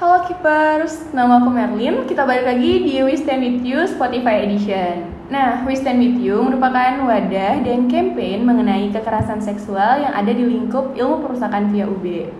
Halo Keepers, nama aku Merlin. Kita balik lagi di We Stand With You Spotify Edition. Nah, We Stand With You merupakan wadah dan campaign mengenai kekerasan seksual yang ada di lingkup ilmu perusahaan via UB.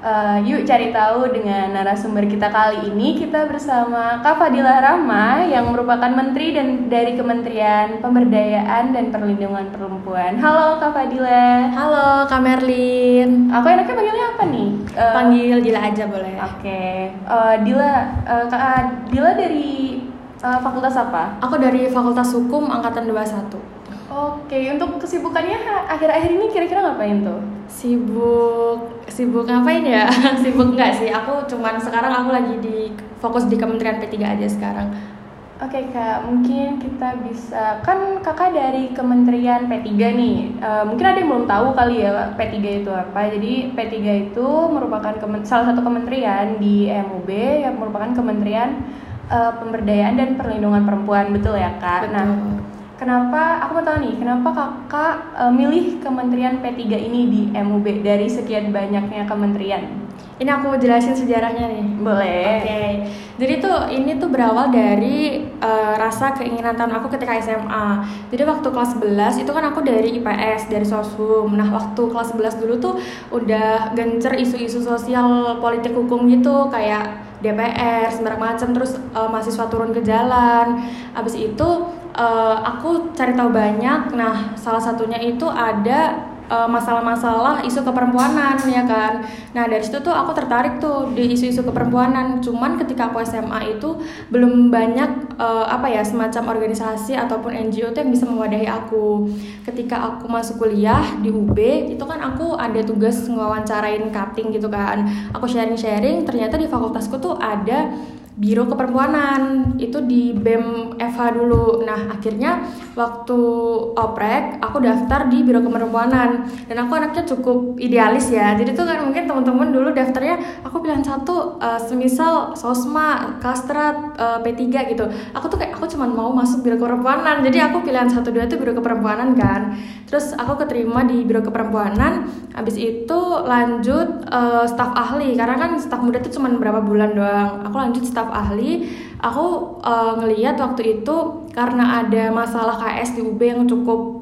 Uh, yuk cari tahu dengan narasumber kita kali ini kita bersama Kak Fadila Rama yang merupakan menteri dan dari Kementerian Pemberdayaan dan Perlindungan Perempuan. Halo Kak Fadila. Halo Kak Merlin. Aku enaknya panggilnya apa nih? Uh, Panggil Dila aja boleh. Oke. Okay. Uh, Dila, uh, Kak Dila dari uh, fakultas apa? Aku dari Fakultas Hukum angkatan 21. Oke, untuk kesibukannya akhir-akhir ini kira-kira ngapain tuh? Sibuk, sibuk ngapain ya? sibuk nggak sih? Aku cuman sekarang aku lagi di fokus di Kementerian P3 aja sekarang. Oke kak, mungkin kita bisa kan kakak dari Kementerian P3 nih. Uh, mungkin ada yang belum tahu kali ya P3 itu apa. Jadi P3 itu merupakan salah satu kementerian di MUB yang merupakan Kementerian uh, Pemberdayaan dan Perlindungan Perempuan, betul ya kak? Betul. Nah, kenapa aku mau tahu nih kenapa kakak uh, milih Kementerian P3 ini di MUB dari sekian banyaknya kementerian? Ini aku jelasin sejarahnya nih. Boleh. Oke. Okay. jadi tuh ini tuh berawal dari uh, rasa keinginan tahun aku ketika SMA jadi waktu kelas 11 itu kan aku dari IPS dari Soshum nah waktu kelas 11 dulu tuh udah gencer isu-isu sosial politik hukum gitu kayak DPR sembarang macam. Terus uh, mahasiswa turun ke jalan. Abis itu uh, aku cari tahu banyak. Nah, salah satunya itu ada eh, masalah-masalah uh, isu keperempuanan ya kan. Nah dari situ tuh aku tertarik tuh di isu-isu keperempuanan. Cuman ketika aku SMA itu belum banyak uh, apa ya semacam organisasi ataupun NGO tuh yang bisa mewadahi aku. Ketika aku masuk kuliah di UB itu kan aku ada tugas ngewawancarain cutting gitu kan. Aku sharing-sharing ternyata di fakultasku tuh ada biro keperempuanan itu di BEM Eva dulu. Nah, akhirnya waktu oprek aku daftar di biro keperempuanan dan aku anaknya cukup idealis ya. Jadi tuh kan mungkin teman-teman dulu daftarnya aku pilihan satu uh, semisal Sosma, Kastrat, uh, P3 gitu. Aku tuh kayak aku cuma mau masuk biro keperempuanan. Jadi aku pilihan satu dua itu biro keperempuanan kan. Terus aku keterima di biro keperempuanan. Habis itu lanjut uh, staf ahli karena kan staf muda tuh cuma berapa bulan doang. Aku lanjut staf ahli aku uh, ngeliat waktu itu karena ada masalah KS di UB yang cukup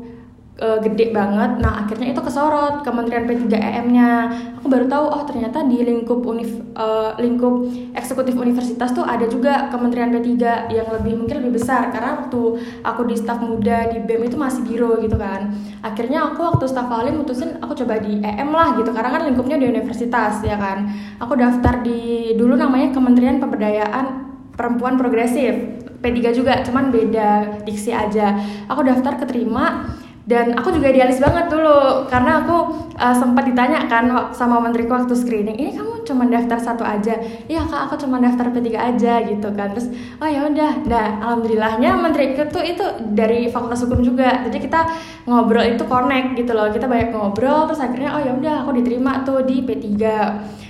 uh, gede banget. Nah akhirnya itu kesorot Kementerian P3EM-nya aku baru tahu oh ternyata di lingkup univ uh, lingkup eksekutif universitas tuh ada juga Kementerian P3 yang lebih mungkin lebih besar. Karena waktu aku di staf muda di BEM itu masih biro gitu kan. Akhirnya aku waktu staf ahli mutusin aku coba di EM lah gitu. Karena kan lingkupnya di universitas ya kan. Aku daftar di dulu namanya Kementerian Pemberdayaan perempuan progresif P3 juga. Cuman beda diksi aja. Aku daftar keterima dan aku juga idealis banget dulu karena aku uh, sempat ditanya kan sama menteriku waktu screening ini kamu cuma daftar satu aja? Iya kak aku cuma daftar P3 aja gitu kan. Terus oh ya udah. Nah alhamdulillahnya menteriku tuh itu dari fakultas hukum juga. Jadi kita ngobrol itu connect gitu loh. Kita banyak ngobrol terus akhirnya oh ya udah aku diterima tuh di P3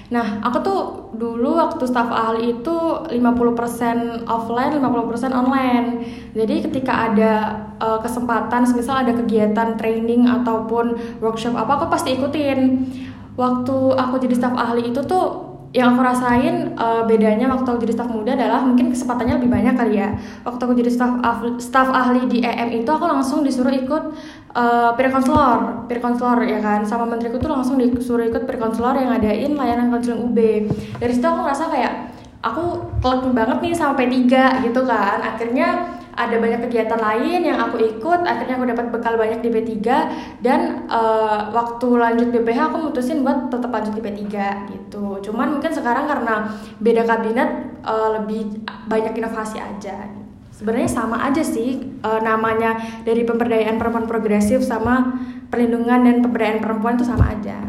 Nah, aku tuh dulu waktu staff ahli itu 50% offline, 50% online. Jadi ketika ada uh, kesempatan, misal ada kegiatan training ataupun workshop apa, aku pasti ikutin. Waktu aku jadi staff ahli itu tuh yang aku rasain uh, bedanya waktu aku jadi staff muda adalah mungkin kesempatannya lebih banyak kali ya. Waktu aku jadi staff staff ahli di EM itu aku langsung disuruh ikut uh, peer counselor, peer counselor ya kan. Sama menteriku tuh langsung disuruh ikut peer counselor yang ngadain layanan konseling UB. Dari situ aku ngerasa kayak aku klek banget nih sama P3 gitu kan. Akhirnya ada banyak kegiatan lain yang aku ikut akhirnya aku dapat bekal banyak di P3 dan uh, waktu lanjut BPH aku mutusin buat tetap lanjut di P3 gitu cuman mungkin sekarang karena beda kabinet uh, lebih banyak inovasi aja sebenarnya sama aja sih uh, namanya dari pemberdayaan perempuan progresif sama perlindungan dan pemberdayaan perempuan itu sama aja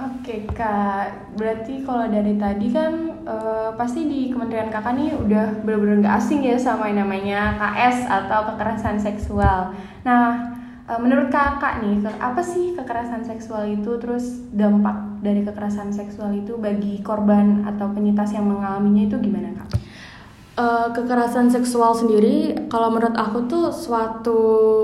Oke kak, berarti kalau dari tadi kan uh, pasti di Kementerian kakak nih udah bener-bener gak asing ya sama yang namanya KS atau kekerasan seksual. Nah, uh, menurut kakak nih, apa sih kekerasan seksual itu? Terus dampak dari kekerasan seksual itu bagi korban atau penyintas yang mengalaminya itu gimana kak? Uh, kekerasan seksual sendiri, kalau menurut aku tuh suatu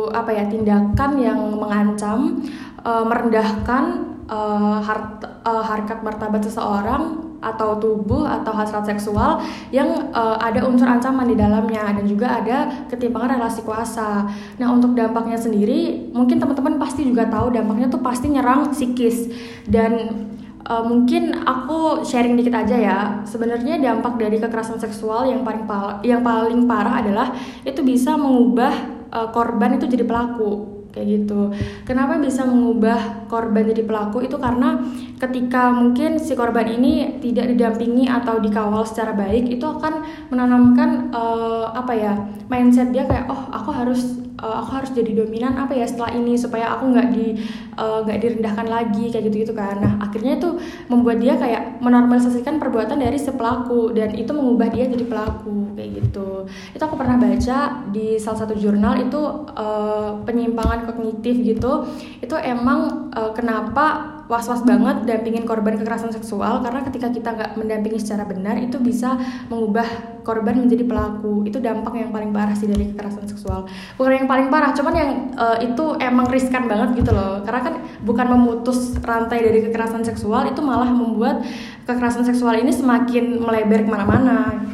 apa ya tindakan yang mengancam, uh, merendahkan uh, uh, harkat martabat seseorang atau tubuh atau hasrat seksual yang uh, ada unsur ancaman di dalamnya dan juga ada ketimpangan relasi kuasa. Nah, untuk dampaknya sendiri mungkin teman-teman pasti juga tahu dampaknya tuh pasti nyerang psikis dan uh, mungkin aku sharing dikit aja ya. Sebenarnya dampak dari kekerasan seksual yang paling yang paling parah adalah itu bisa mengubah uh, korban itu jadi pelaku kayak gitu. Kenapa bisa mengubah korban jadi pelaku itu karena ketika mungkin si korban ini tidak didampingi atau dikawal secara baik itu akan menanamkan uh, apa ya mindset dia kayak oh aku harus uh, aku harus jadi dominan apa ya setelah ini supaya aku nggak di eh, nggak uh, direndahkan lagi kayak gitu gitu kan. Nah akhirnya itu membuat dia kayak menormalisasikan perbuatan dari si pelaku dan itu mengubah dia jadi pelaku kayak gitu. Itu aku pernah baca di salah satu jurnal itu uh, penyimpangan kognitif gitu. Itu emang uh, kenapa was-was banget dampingin korban kekerasan seksual karena ketika kita nggak mendampingi secara benar itu bisa mengubah korban menjadi pelaku. Itu dampak yang paling parah sih dari kekerasan seksual. Bukan yang paling parah cuman yang uh, itu emang riskan banget gitu loh. Karena kan bukan memutus rantai dari kekerasan seksual itu malah membuat kekerasan seksual ini semakin melebar ke mana-mana.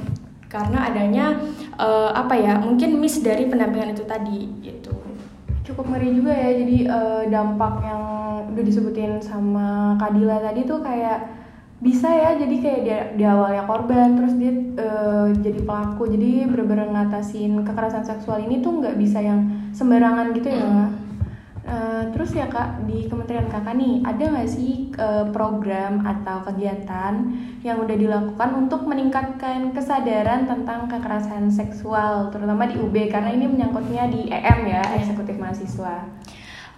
Karena adanya uh, apa ya mungkin miss dari pendampingan itu tadi gitu. Cukup ngeri juga ya jadi uh, dampak yang udah disebutin sama Kadila tadi tuh kayak bisa ya jadi kayak dia di awalnya korban terus dia uh, jadi pelaku. Jadi bener-bener ngatasin kekerasan seksual ini tuh nggak bisa yang sembarangan gitu ya uh, terus ya kak di kementerian kakak nih ada nggak sih uh, program atau kegiatan yang udah dilakukan untuk meningkatkan kesadaran tentang kekerasan seksual terutama di UB karena ini menyangkutnya di EM ya eksekutif mahasiswa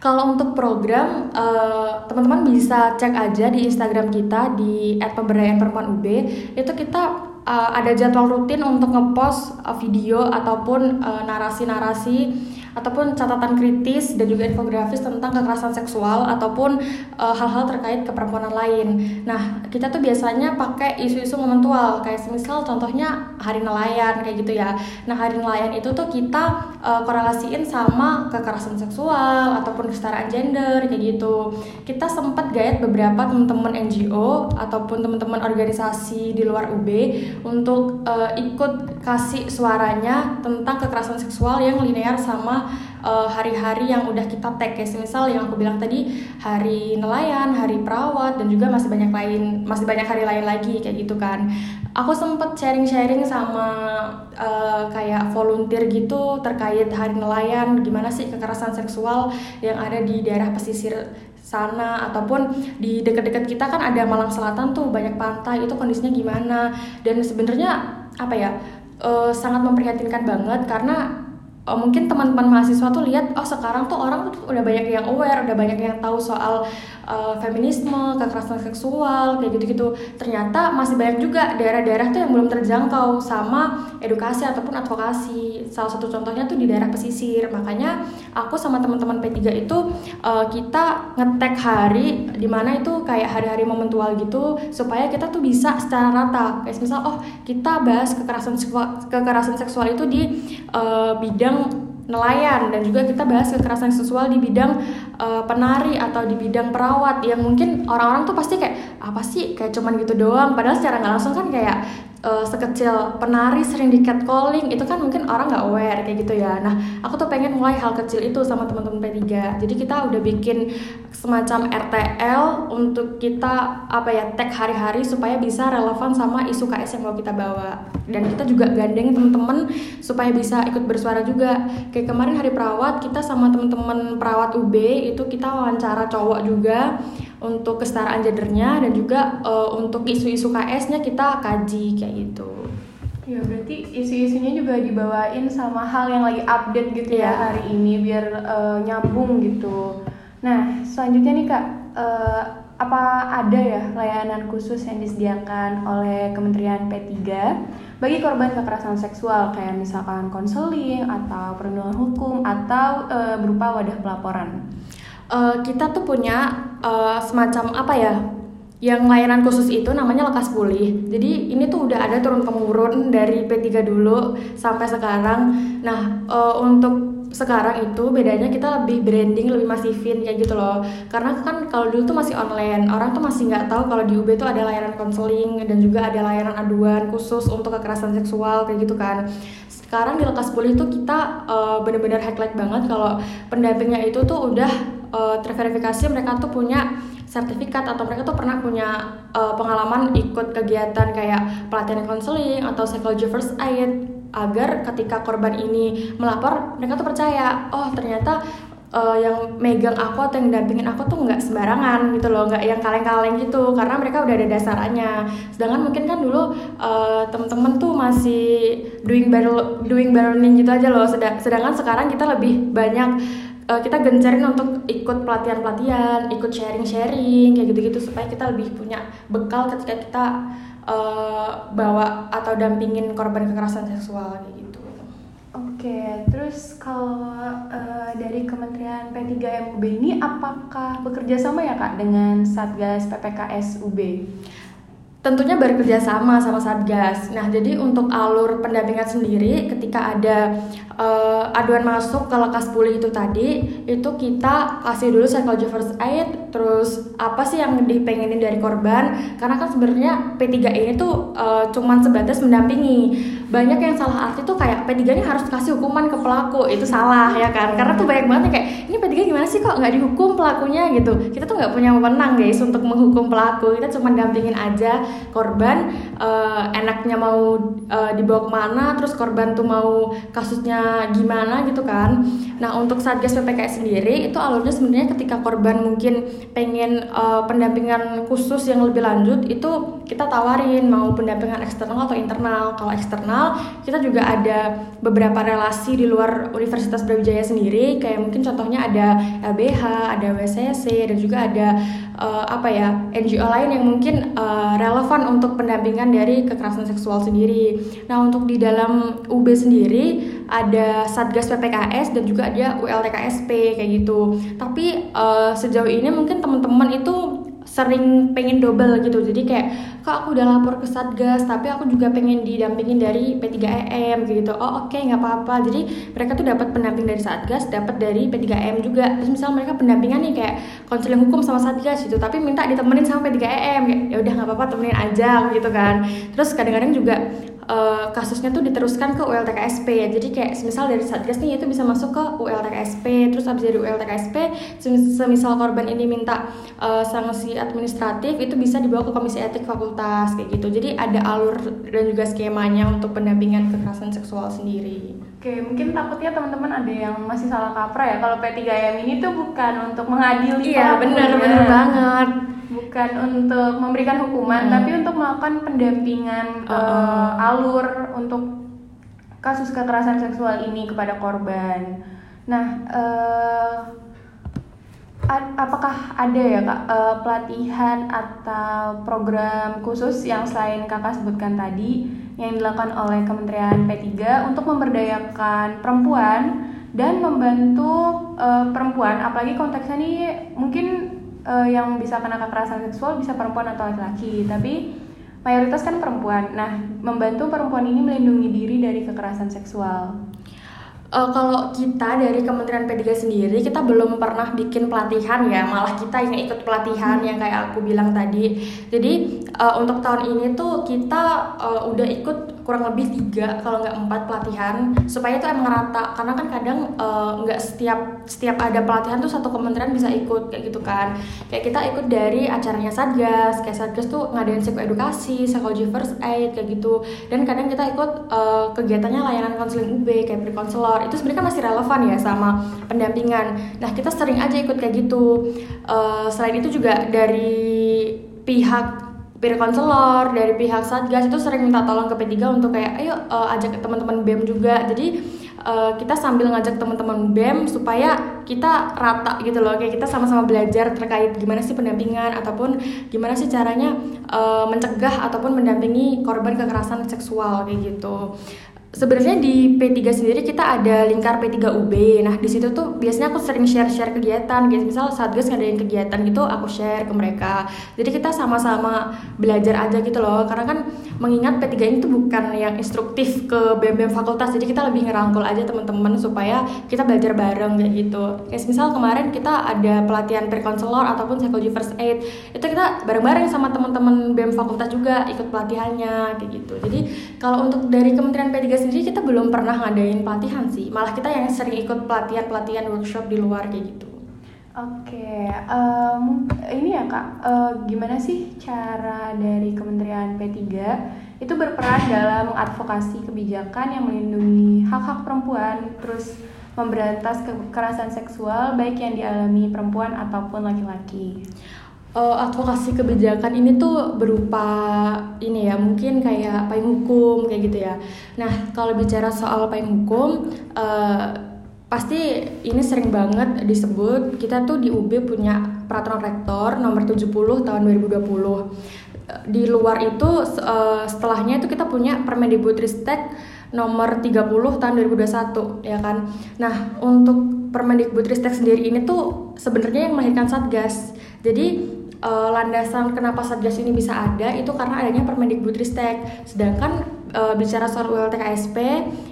kalau untuk program, uh, teman-teman bisa cek aja di Instagram kita di @pemberdayaan_perempuan UB. Itu kita uh, ada jadwal rutin untuk ngepost uh, video ataupun narasi-narasi ataupun catatan kritis dan juga infografis tentang kekerasan seksual ataupun eh, hal-hal uh, terkait keperempuanan lain. Nah, kita tuh biasanya pakai isu-isu momentual kayak misal contohnya Hari Nelayan kayak gitu ya. Nah, Hari Nelayan itu tuh kita uh, korelasiin sama kekerasan seksual ataupun kesetaraan gender kayak gitu. Kita sempat gayat beberapa teman-teman NGO ataupun teman-teman organisasi di luar UB untuk uh, ikut kasih suaranya tentang kekerasan seksual yang linear sama Eh, hari-hari yang udah kita tag kayak misal yang aku bilang tadi hari nelayan, hari perawat dan juga masih banyak lain masih banyak hari lain lagi kayak gitu kan. Aku sempet sharing-sharing sama uh, kayak volunteer gitu terkait hari nelayan, gimana sih kekerasan seksual yang ada di daerah pesisir sana ataupun di dekat-dekat kita kan ada Malang Selatan tuh banyak pantai itu kondisinya gimana dan sebenarnya apa ya uh, sangat memprihatinkan banget karena oh, mungkin teman-teman mahasiswa tuh lihat oh sekarang tuh orang tuh udah banyak yang aware udah banyak yang tahu soal uh, feminisme kekerasan seksual kayak gitu-gitu. Ternyata masih banyak juga daerah-daerah tuh yang belum terjangkau sama edukasi ataupun advokasi salah satu contohnya tuh di daerah pesisir. Makanya aku sama teman-teman P3 itu uh, kita ngetek hari di mana itu kayak hari-hari momentual gitu supaya kita tuh bisa secara rata. Kayak misal oh kita bahas kekerasan seksual kekerasan seksual itu di uh, bidang nelayan dan juga kita bahas kekerasan seksual di bidang uh, penari atau di bidang perawat yang mungkin orang-orang tuh pasti kayak apa sih? Kayak cuman gitu doang. Padahal secara nggak langsung kan kayak uh, sekecil penari sering di catcalling. Itu kan mungkin orang nggak aware kayak gitu ya. Nah aku tuh pengen mulai hal kecil itu sama teman-teman P3 jadi kita udah bikin semacam RTL untuk kita apa ya tag hari-hari supaya bisa relevan sama isu KS yang mau kita bawa. Dan kita juga gandeng teman-teman supaya bisa ikut bersuara juga. Kayak kemarin hari perawat kita sama teman-teman perawat UB itu kita wawancara cowok juga untuk kesetaraan gendernya dan juga uh, untuk isu-isu KS-nya kita kaji kayak gitu. Ya berarti isu-isunya juga dibawain sama hal yang lagi update gitu ya, ya hari ini biar uh, nyambung gitu. Nah selanjutnya nih kak, uh, apa ada ya layanan khusus yang disediakan oleh Kementerian P3 bagi korban kekerasan seksual kayak misalkan konseling atau perlindungan hukum atau uh, berupa wadah pelaporan? uh, kita tuh punya uh, semacam apa ya yang layanan khusus itu namanya lekas pulih. Jadi ini tuh udah ada turun temurun dari P3 dulu sampai sekarang. Nah, uh, untuk sekarang itu bedanya kita lebih branding lebih masifin kayak gitu loh. Karena kan kalau dulu tuh masih online orang tuh masih nggak tahu kalau di UB tuh ada layanan konseling dan juga ada layanan aduan khusus untuk kekerasan seksual kayak gitu kan. Sekarang di lekas pulih tuh kita uh, bener-bener highlight banget kalau pendampingnya itu tuh udah uh, terverifikasi mereka tuh punya sertifikat atau mereka tuh pernah punya uh, pengalaman ikut kegiatan kayak pelatihan konseling atau psychology first aid agar ketika korban ini melapor mereka tuh percaya oh ternyata uh, yang megang aku atau yang dampingin aku tuh nggak sembarangan gitu loh nggak yang kaleng-kaleng gitu karena mereka udah ada dasarnya. Sedangkan mungkin kan dulu uh, temen-temen tuh masih doing better doing learning gitu aja loh sedangkan sekarang kita lebih banyak uh, kita gencarin untuk ikut pelatihan-pelatihan ikut sharing-sharing kayak gitu-gitu supaya kita lebih punya bekal ketika kita uh, bawa atau dampingin korban kekerasan seksual gitu Oke, terus kalau uh, dari Kementerian P3 MUB ini apakah bekerja sama ya Kak dengan Satgas PPKS UB? Tentunya bekerja sama sama Satgas. Nah, jadi untuk alur pendampingan sendiri ketika ada uh, aduan masuk ke lekas pulih itu tadi, itu kita kasih dulu psychology first aid, terus apa sih yang dipengenin dari korban? Karena kan sebenarnya P3 ini tuh uh, cuman sebatas mendampingi. Banyak yang salah arti tuh kayak P3 ini harus kasih hukuman ke pelaku. Itu salah ya kan? Karena tuh banyak banget kayak ini P3 gimana sih kok nggak dihukum pelakunya gitu. Kita tuh nggak punya wewenang guys untuk menghukum pelaku. Kita cuma dampingin aja korban uh, enaknya mau uh, dibawa ke mana terus korban tuh mau kasusnya gimana gitu kan. Nah untuk satgas PPKS sendiri itu alurnya sebenarnya ketika korban mungkin pengen uh, pendampingan khusus yang lebih lanjut itu kita tawarin mau pendampingan eksternal atau internal. Kalau eksternal kita juga ada beberapa relasi di luar Universitas Brawijaya sendiri. Kayak mungkin contohnya ada LBH ada WCC dan juga ada uh, apa ya NGO lain yang mungkin uh, relevan untuk pendampingan dari kekerasan seksual sendiri. Nah untuk di dalam UB sendiri ada Satgas PPKS dan juga ada ULTKSP kayak gitu. Tapi uh, sejauh ini mungkin teman-teman itu sering pengen double gitu. Jadi kayak kok aku udah lapor ke satgas tapi aku juga pengen didampingin dari P3EM gitu. Oh oke okay, nggak apa-apa. Jadi mereka tuh dapat pendamping dari satgas dapat dari P3EM juga. Terus misal mereka pendampingan nih kayak konseling hukum sama satgas gitu tapi minta ditemenin sama P3EM ya udah nggak apa-apa temenin aja gitu kan. Terus kadang-kadang juga uh, kasusnya tuh diteruskan ke ULTKSP ya. Jadi kayak semisal dari satgas nih itu bisa masuk ke ULTKSP terus abis dari ULTKSP semisal korban ini minta uh, sanksi administratif itu bisa dibawa ke komisi etik fakultas kayak gitu. Jadi ada alur dan juga skemanya untuk pendampingan kekerasan seksual sendiri. Oke, mungkin takutnya teman-teman ada yang masih salah kaprah ya kalau P3M ini tuh bukan untuk mengadili Iya, benar-benar banget bukan untuk memberikan hukuman hmm. tapi untuk melakukan pendampingan uh, uh, alur untuk kasus kekerasan seksual ini kepada korban. Nah, uh, apakah ada ya kak uh, pelatihan atau program khusus yang selain kakak sebutkan tadi yang dilakukan oleh Kementerian P3 untuk memberdayakan perempuan dan membantu uh, perempuan apalagi konteksnya ini mungkin uh, yang bisa kena kekerasan seksual bisa perempuan atau laki-laki. Tapi mayoritas kan perempuan. Nah membantu perempuan ini melindungi diri dari kekerasan seksual uh, kalau kita dari Kementerian P3 sendiri kita belum pernah bikin pelatihan ya. Malah kita yang ikut pelatihan yang kayak aku bilang tadi. Jadi uh, untuk tahun ini tuh kita uh, udah ikut kurang lebih tiga kalau nggak empat pelatihan. Supaya itu emang rata. Karena kan kadang nggak uh, setiap setiap ada pelatihan tuh satu kementerian bisa ikut kayak gitu kan. Kayak kita ikut dari acaranya satgas. Kayak satgas tuh ngadain edukasi psychology first aid kayak gitu. Dan kadang kita ikut uh, kegiatannya layanan konseling UB kayak pre itu sebenarnya kan masih relevan ya sama pendampingan. Nah kita sering aja ikut kayak gitu. Uh, selain itu juga dari pihak peer konselor dari pihak satgas itu sering minta tolong ke P3 untuk kayak ayo uh, ajak teman-teman BEM juga. Jadi uh, kita sambil ngajak teman-teman BEM supaya kita rata gitu loh. Kayak kita sama-sama belajar terkait gimana sih pendampingan ataupun gimana sih caranya uh, mencegah ataupun mendampingi korban kekerasan seksual kayak gitu sebenarnya di P3 sendiri kita ada lingkar P3UB. Nah, di situ tuh biasanya aku sering share-share kegiatan. Gitu. Misal Satgas ngadain kegiatan gitu, aku share ke mereka. Jadi kita sama-sama belajar aja gitu loh. Karena kan mengingat P3 ini tuh bukan yang instruktif ke BEM-BEM fakultas. Jadi kita lebih ngerangkul aja teman-teman supaya kita belajar bareng kayak gitu. Kayak misal kemarin kita ada pelatihan pre-counselor ataupun psychology first aid. Itu kita bareng-bareng sama teman-teman BEM fakultas juga ikut pelatihannya kayak gitu. Jadi kalau untuk dari Kementerian P3 sendiri kita belum pernah ngadain pelatihan sih. Malah kita yang sering ikut pelatihan pelatihan workshop di luar kayak gitu. Oke, um, ini ya kak, uh, gimana sih cara dari Kementerian P3 itu berperan dalam advokasi kebijakan yang melindungi hak-hak perempuan, terus memberantas kekerasan seksual baik yang dialami perempuan ataupun laki-laki? Uh, advokasi kebijakan ini tuh berupa ini ya mungkin kayak payung hukum kayak gitu ya. Nah kalau bicara soal payung hukum uh, pasti ini sering banget disebut kita tuh di UB punya peraturan rektor nomor 70 tahun 2020. Di luar itu uh, setelahnya itu kita punya Permendikbudristek nomor 30 tahun 2021 ya kan. Nah, untuk Permendikbudristek sendiri ini tuh sebenarnya yang melahirkan Satgas. Jadi uh, landasan kenapa satgas ini bisa ada itu karena adanya Permendikbudristek. Sedangkan uh, bicara soal ULTKSP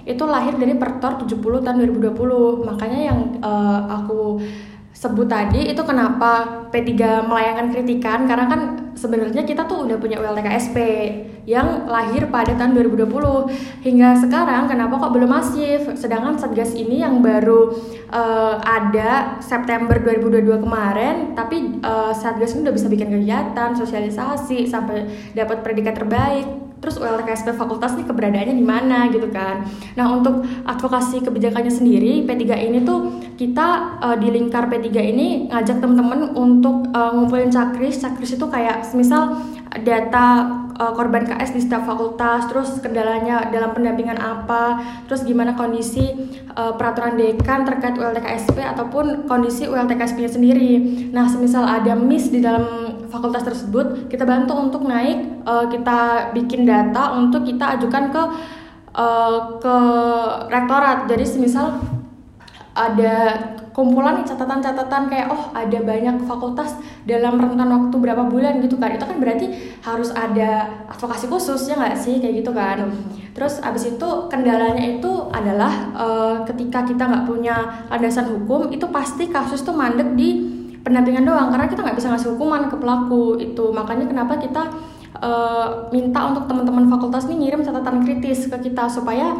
itu lahir dari Pertor 70 tahun 2020. Makanya yang uh, aku sebut tadi itu kenapa P3 melayangkan kritikan? Karena kan sebenarnya kita tuh udah punya ULTKSP yang lahir pada tahun 2020 hingga sekarang kenapa kok belum masif? Sedangkan Satgas ini yang baru uh, ada September 2022 kemarin tapi uh, Satgas ini udah bisa bikin kegiatan sosialisasi sampai dapat predikat terbaik. Terus ULTKSP fakultas nih keberadaannya di mana gitu kan. Nah untuk advokasi kebijakannya sendiri P3 ini tuh kita uh, di lingkar P3 ini ngajak temen-temen untuk uh, ngumpulin cakris. Cakris itu kayak misal data uh, korban KS di setiap fakultas, terus kendalanya dalam pendampingan apa, terus gimana kondisi uh, peraturan dekan terkait ULTKSP ataupun kondisi ULTKSP-nya sendiri. Nah, semisal ada miss di dalam fakultas tersebut kita bantu untuk naik uh, kita bikin data untuk kita ajukan ke uh, ke rektorat jadi semisal ada kumpulan catatan-catatan kayak oh ada banyak fakultas dalam rentan waktu berapa bulan gitu kan. Itu kan berarti harus ada advokasi khusus ya nggak sih? Kayak gitu kan. Terus abis itu kendalanya itu adalah uh, ketika kita nggak punya landasan hukum itu pasti kasus tuh mandek di pendampingan doang karena kita nggak bisa ngasih hukuman ke pelaku itu. Makanya kenapa kita uh, minta untuk teman-teman fakultas nih ngirim catatan kritis ke kita supaya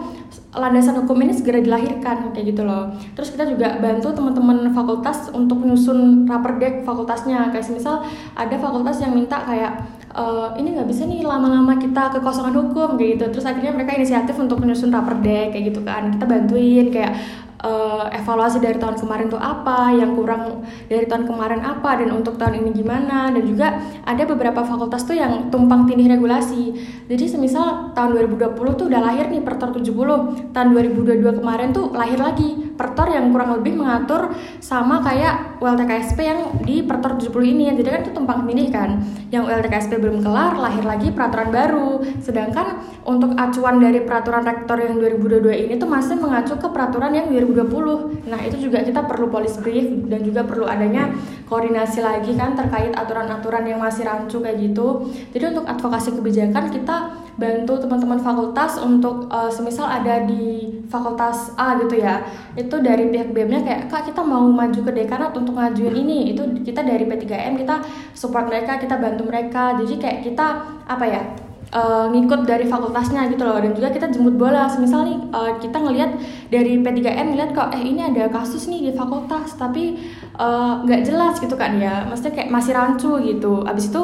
landasan hukum ini segera dilahirkan kayak gitu loh. Terus kita juga bantu teman-teman fakultas untuk menyusun raperdek fakultasnya. Kayak misal ada fakultas yang minta kayak uh, ini nggak bisa nih lama-lama kita kekosongan hukum kayak gitu. Terus akhirnya mereka inisiatif untuk menyusun raperdek kayak gitu kan. Kita bantuin kayak uh, evaluasi dari tahun kemarin tuh apa, yang kurang dari tahun kemarin apa, dan untuk tahun ini gimana, dan juga ada beberapa fakultas tuh yang tumpang tindih regulasi. Jadi semisal tahun 2020 tuh udah lahir nih Pertor 70, tahun 2022 kemarin tuh lahir lagi Pertor yang kurang lebih mengatur sama kayak ULTKSP yang di Pertor 70 ini. Jadi kan itu tumpang tindih kan. Yang ULTKSP belum kelar, lahir lagi peraturan baru. Sedangkan untuk acuan dari peraturan rektor yang 2022 ini tuh masih mengacu ke peraturan yang 2020 2020. Nah, itu juga kita perlu police brief dan juga perlu adanya koordinasi lagi kan terkait aturan-aturan yang masih rancu kayak gitu. Jadi untuk advokasi kebijakan kita bantu teman-teman fakultas untuk uh, semisal ada di fakultas A gitu ya. Itu dari pihak BEM-nya kayak Kak kita mau maju ke dekanat untuk ngajuin ini. Itu kita dari P3M kita support mereka, kita bantu mereka. Jadi kayak kita apa ya? Uh, ngikut dari fakultasnya gitu loh. Dan juga kita jemput bola. Semisal nih uh, kita ngelihat dari P3M ngeliat kok eh ini ada kasus nih di fakultas tapi eh, nggak uh, jelas gitu kan ya. Maksudnya kayak masih rancu gitu. Abis itu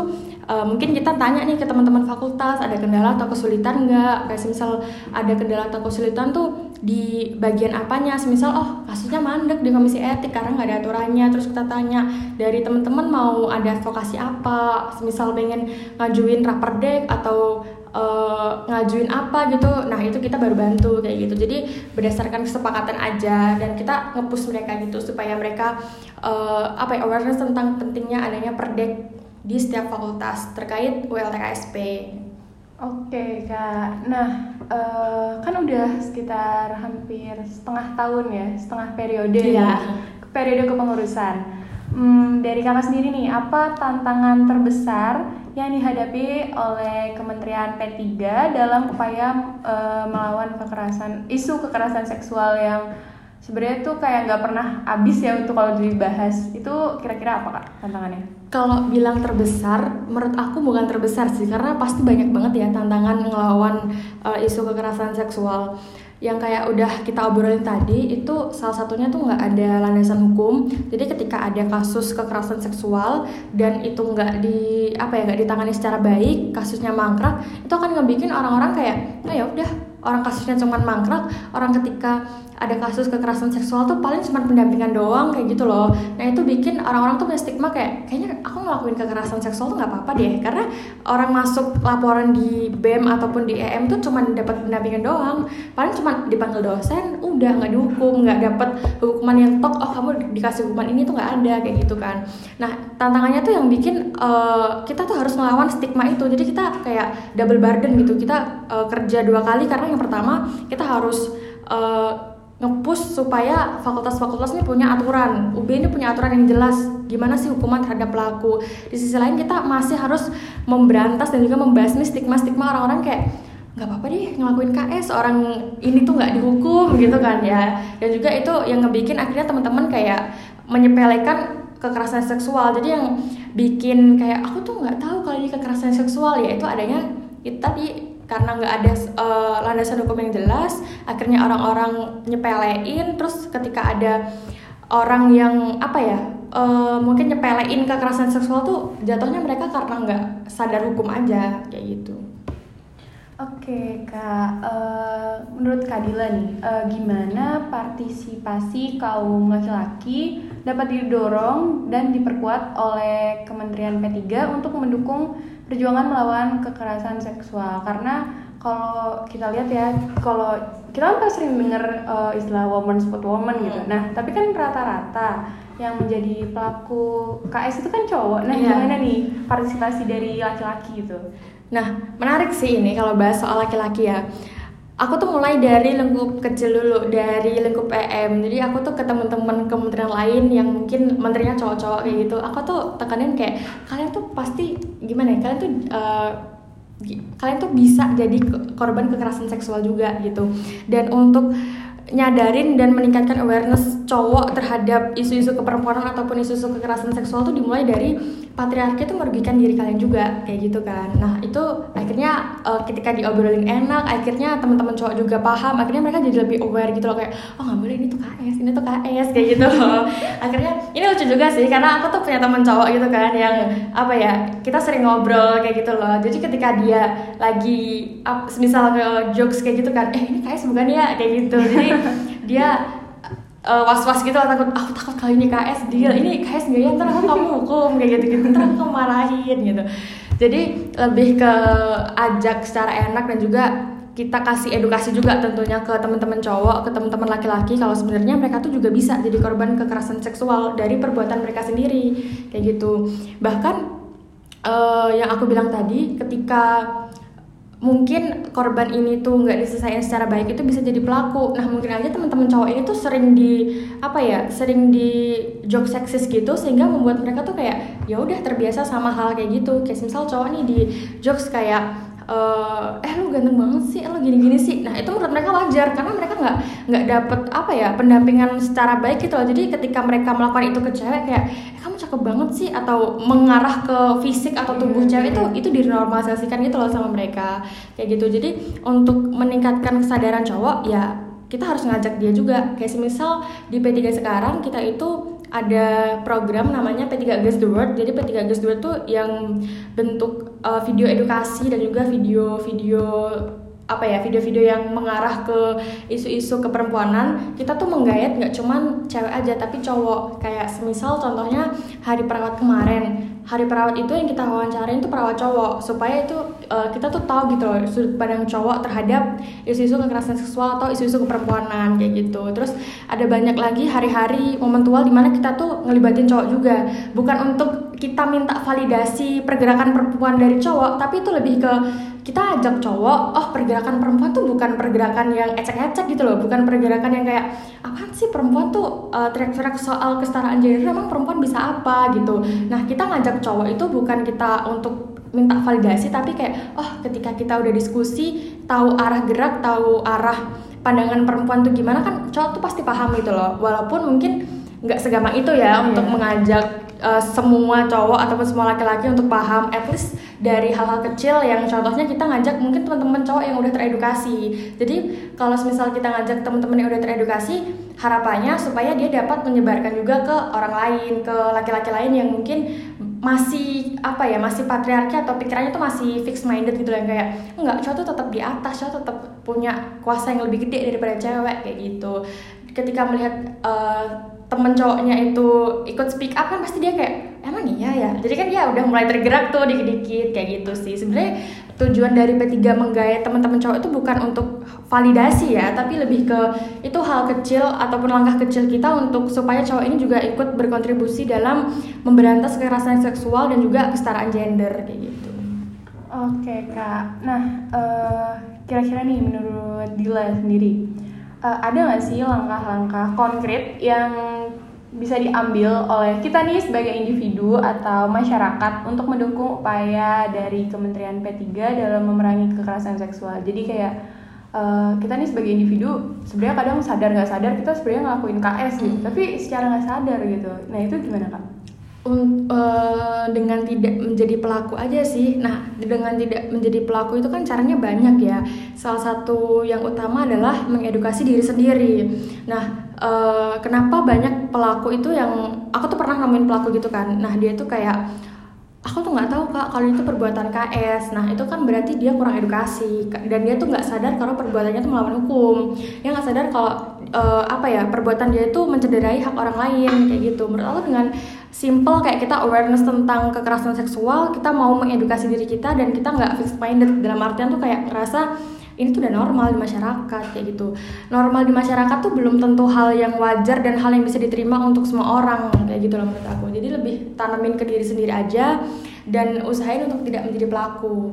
uh, mungkin kita tanya nih ke teman-teman fakultas ada kendala atau kesulitan nggak? Kayak misal ada kendala atau kesulitan tuh di bagian apanya? Semisal oh kasusnya mandek di komisi etik karena nggak ada aturannya. Terus kita tanya dari teman-teman mau ada advokasi apa? Semisal pengen ngajuin raperdek atau uh, ngajuin apa gitu. Nah itu kita baru bantu kayak gitu. Jadi berdasarkan kesepakatan aja. Dan kita ngepush mereka gitu supaya mereka uh, apa ya awareness tentang pentingnya adanya perdek di setiap fakultas terkait ULTKSP Oke kak, nah uh, kan udah sekitar hampir setengah tahun ya, setengah periode Iya. nih, periode kepengurusan. Hmm, dari kakak sendiri nih, apa tantangan terbesar yang dihadapi oleh Kementerian P3 dalam upaya uh, melawan kekerasan, isu kekerasan seksual yang sebenarnya tuh kayak nggak pernah habis ya untuk kalau dibahas. Itu kira-kira apa kak tantangannya? Kalau bilang terbesar, menurut aku bukan terbesar sih, karena pasti banyak banget ya tantangan ngelawan uh, isu kekerasan seksual. Yang kayak udah kita obrolin tadi itu salah satunya tuh nggak ada landasan hukum. Jadi ketika ada kasus kekerasan seksual dan itu nggak di apa ya nggak ditangani secara baik kasusnya mangkrak itu akan ngebikin orang-orang kayak nah ya udah orang kasusnya cuma mangkrak orang ketika ada kasus kekerasan seksual tuh paling cuma pendampingan doang kayak gitu loh. Nah itu bikin orang-orang tuh punya stigma kayak kayaknya aku ngelakuin kekerasan seksual tuh nggak apa-apa deh. Karena orang masuk laporan di BEM ataupun di EM tuh cuma dapat pendampingan doang. Paling cuma dipanggil dosen udah nggak dihukum nggak dapat hukuman yang tok oh kamu dikasih hukuman ini tuh nggak ada kayak gitu kan. Nah tantangannya tuh yang bikin uh, kita tuh harus melawan stigma itu. Jadi kita kayak double burden gitu. Kita uh, kerja dua kali karena yang pertama kita harus uh, ngepush supaya fakultas-fakultas ini punya aturan. UB ini punya aturan yang jelas. Gimana sih hukuman terhadap pelaku? Di sisi lain kita masih harus memberantas dan juga membasmi stigma-stigma orang-orang kayak nggak apa-apa deh ngelakuin KS orang ini tuh nggak dihukum gitu kan ya. Dan juga itu yang ngebikin akhirnya teman-teman kayak menyepelekan kekerasan seksual. Jadi yang bikin kayak aku tuh nggak tahu kalau ini kekerasan seksual ya itu adanya itu tadi karena nggak ada uh, landasan hukum yang jelas akhirnya orang-orang nyepelein. Terus ketika ada orang yang apa ya uh, mungkin nyepelein kekerasan seksual tuh jatuhnya mereka karena nggak sadar hukum aja kayak gitu. Oke kak, uh, menurut Kak Dila nih, uh, gimana partisipasi kaum laki-laki dapat didorong dan diperkuat oleh Kementerian P3 untuk mendukung perjuangan melawan kekerasan seksual? Karena kalau kita lihat ya, kalau kita kan sering dengar uh, istilah woman spot woman gitu. Nah, tapi kan rata-rata yang menjadi pelaku KS itu kan cowok. Nah, yeah. gimana nih partisipasi dari laki-laki gitu? Nah, menarik sih ini kalau bahas soal laki-laki ya. Aku tuh mulai dari lingkup kecil dulu, dari lingkup EM. Jadi aku tuh ke teman-teman kementerian lain yang mungkin menterinya cowok-cowok kayak gitu. Aku tuh tekanin kayak kalian tuh pasti gimana ya? Kalian tuh uh, kalian tuh bisa jadi korban kekerasan seksual juga gitu. Dan untuk nyadarin dan meningkatkan awareness cowok terhadap isu-isu keperempuanan ataupun isu-isu kekerasan seksual tuh dimulai dari patriarki itu merugikan diri kalian juga kayak gitu kan. Nah itu akhirnya uh, ketika diobrolin enak akhirnya teman-teman cowok juga paham akhirnya mereka jadi lebih aware gitu loh kayak oh nggak boleh ini tuh KS ini tuh KS kayak gitu. Loh akhirnya ini lucu juga sih karena aku tuh punya teman cowok gitu kan yang apa ya kita sering ngobrol kayak gitu loh. Jadi ketika dia lagi up, misal ke jokes kayak gitu kan eh ini KS bukan ya? kayak gitu. Jadi dia uh, was-was gitu takut aku takut kali ini KS dia ini KS nggak ya? Ntar kamu hukum kayak gitu gitu ntar aku marahin gitu. Jadi lebih ke ajak secara enak dan juga kita kasih edukasi juga tentunya ke teman-teman cowok, ke teman-teman laki-laki kalau sebenarnya mereka tuh juga bisa jadi korban kekerasan seksual dari perbuatan mereka sendiri kayak gitu. Bahkan uh, yang aku bilang tadi ketika mungkin korban ini tuh nggak diselesaikan secara baik itu bisa jadi pelaku. Nah mungkin aja teman-teman cowok ini tuh sering di apa ya, sering di joke seksis gitu sehingga membuat mereka tuh kayak ya udah terbiasa sama hal kayak gitu. Kayak misal cowok nih di jokes kayak uh, eh lu ganteng banget sih, lu gini-gini sih. Nah itu menurut mereka wajar karena mereka nggak nggak dapet apa ya pendampingan secara baik gitu loh. Jadi ketika mereka melakukan itu ke cewek kayak eh, kamu cakep banget sih atau mengarah ke fisik atau tubuh cewek itu itu dinormalisasikan gitu loh sama mereka kayak gitu. Jadi untuk meningkatkan kesadaran cowok ya kita harus ngajak dia juga kayak semisal di P3 sekarang kita itu ada program namanya P3 Against the World. Jadi P3 Against the World tuh yang bentuk uh, video edukasi dan juga video-video apa ya video-video yang mengarah ke isu-isu keperempuanan. Kita tuh menggayat nggak cuman cewek aja tapi cowok. Kayak semisal contohnya hari perawat kemarin hari perawat itu yang kita wawancarain itu perawat cowok supaya itu uh, kita tuh tahu gitu loh sudut pandang cowok terhadap isu-isu kekerasan seksual atau isu-isu keperempuanan kayak gitu. Terus ada banyak lagi hari-hari momentual di mana kita tuh ngelibatin cowok juga. Bukan untuk kita minta validasi pergerakan perempuan dari cowok tapi itu lebih ke kita ajak cowok oh pergerakan perempuan tuh bukan pergerakan yang ecek-ecek gitu loh bukan pergerakan yang kayak apa sih perempuan tuh uh, teriak-teriak soal kesetaraan gender emang perempuan bisa apa? gitu. Nah kita ngajak cowok itu bukan kita untuk minta validasi tapi kayak oh ketika kita udah diskusi tahu arah gerak tahu arah pandangan perempuan tuh gimana kan cowok tuh pasti paham gitu loh. Walaupun mungkin nggak segampang itu ya oh, untuk mengajak uh, semua cowok ataupun semua laki-laki untuk paham at least dari hal-hal kecil yang contohnya kita ngajak mungkin teman-teman cowok yang udah teredukasi. Jadi kalau misal kita ngajak teman-teman yang udah teredukasi harapannya supaya dia dapat menyebarkan juga ke orang lain ke laki-laki lain yang mungkin masih apa ya masih patriarki atau pikirannya tuh masih fixed minded gitu yang kayak enggak cowok tuh tetap di atas cowok tetap punya kuasa yang lebih gede daripada cewek kayak gitu. Ketika melihat uh, temen cowoknya itu ikut speak up kan pasti dia kayak emang iya ya? Jadi kan dia udah mulai tergerak tuh dikit-dikit kayak gitu sih. Sebenarnya tujuan dari P3 menggait teman-teman cowok itu bukan untuk validasi ya tapi lebih ke itu hal kecil ataupun langkah kecil kita untuk supaya cowok ini juga ikut berkontribusi dalam memberantas kekerasan seksual dan juga kesetaraan gender kayak gitu. Oke kak. Nah uh, kira-kira nih menurut Dila sendiri uh, ada nggak sih langkah-langkah konkret yang bisa diambil oleh kita nih sebagai individu atau masyarakat untuk mendukung upaya dari Kementerian P3 dalam memerangi kekerasan seksual. Jadi kayak uh, kita nih sebagai individu sebenarnya kadang sadar nggak sadar kita sebenarnya ngelakuin KS gitu, hmm. tapi secara nggak sadar gitu. Nah itu gimana kak? uh, dengan tidak menjadi pelaku aja sih. Nah, dengan tidak menjadi pelaku itu kan caranya banyak ya. Salah satu yang utama adalah mengedukasi diri sendiri. Nah, uh, kenapa banyak pelaku itu yang aku tuh pernah nemuin pelaku gitu kan. Nah, dia tuh kayak aku tuh nggak tahu kak kalau itu perbuatan KS nah itu kan berarti dia kurang edukasi dan dia tuh nggak sadar kalau perbuatannya tuh melawan hukum. Dia nggak sadar kalau uh, apa ya perbuatan dia itu mencederai hak orang lain kayak gitu. Menurut aku dengan simple kayak kita awareness tentang kekerasan seksual kita mau mengedukasi diri kita dan kita nggak fixed minded. Dalam artian tuh kayak ngerasa ini tuh udah normal di masyarakat kayak gitu. Normal di masyarakat tuh belum tentu hal yang wajar dan hal yang bisa diterima untuk semua orang kayak gitu loh menurut aku. Jadi lebih tanamin ke diri sendiri aja dan usahain untuk tidak menjadi pelaku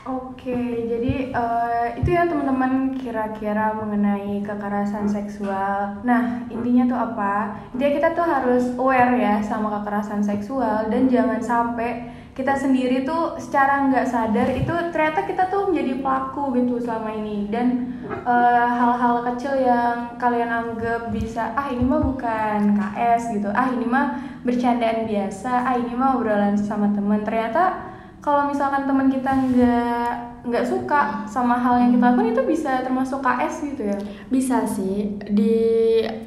Oke, jadi uh, itu ya teman-teman kira-kira mengenai kekerasan seksual. Nah, intinya tuh apa? Dia kita tuh harus aware ya sama kekerasan seksual dan jangan sampai kita sendiri tuh secara nggak sadar itu ternyata kita tuh menjadi pelaku gitu selama ini dan eh, hal-hal uh, kecil yang kalian anggap bisa ah ini mah bukan KS gitu ah ini mah bercandaan biasa ah ini mah obrolan sama temen ternyata kalau misalkan teman kita nggak nggak suka sama hal yang kita lakukan itu bisa termasuk KS gitu ya? Bisa sih di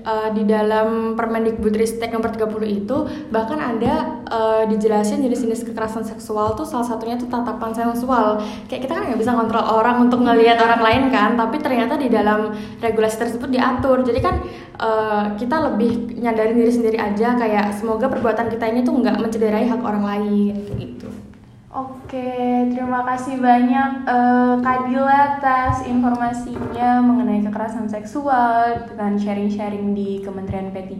uh, di dalam Permendikbudristek nomor 30 itu bahkan ada uh, dijelasin jenis-jenis kekerasan seksual tuh salah satunya tuh tatapan seksual. Kayak kita kan nggak bisa kontrol orang untuk ngelihat orang lain kan, tapi ternyata di dalam regulasi tersebut diatur. Jadi kan uh, kita lebih nyadarin diri sendiri aja kayak semoga perbuatan kita ini tuh nggak mencederai hak orang lain gitu. Oke, terima kasih banyak uh, Kadila atas informasinya mengenai kekerasan seksual dan sharing-sharing di Kementerian P3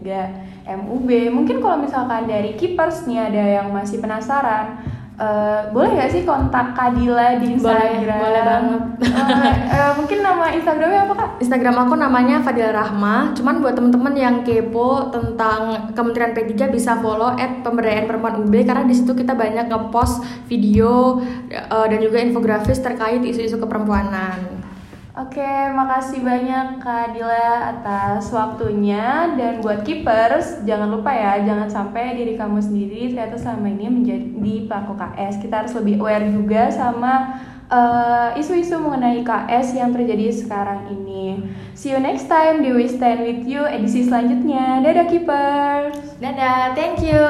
MUB. Mungkin kalau misalkan dari Keepers nih ada yang masih penasaran, Uh, boleh gak sih kontak Kadila di Instagram? Boleh, boleh banget. Uh, uh, mungkin nama Instagramnya apa kak? Instagram aku namanya Fadila Rahma. Cuman buat temen-temen yang kepo tentang Kementerian P3 bisa follow at pemberdayaan perempuan UB karena di situ kita banyak ngepost video uh, dan juga infografis terkait isu-isu keperempuanan. Oke, makasih banyak Kak Dila atas waktunya dan buat keepers jangan lupa ya jangan sampai diri kamu sendiri ternyata selama ini menjadi pelaku KS. Kita harus lebih aware juga sama uh, isu-isu mengenai KS yang terjadi sekarang ini. See you next time di We Stand With You edisi selanjutnya. Dadah keepers. Dadah, thank you.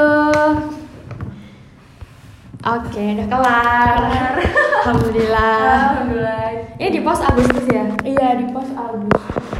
Oke, okay, udah kelar. Alhamdulillah. Alhamdulillah. Ini di pos Agustus ya? Iya, di pos Agustus.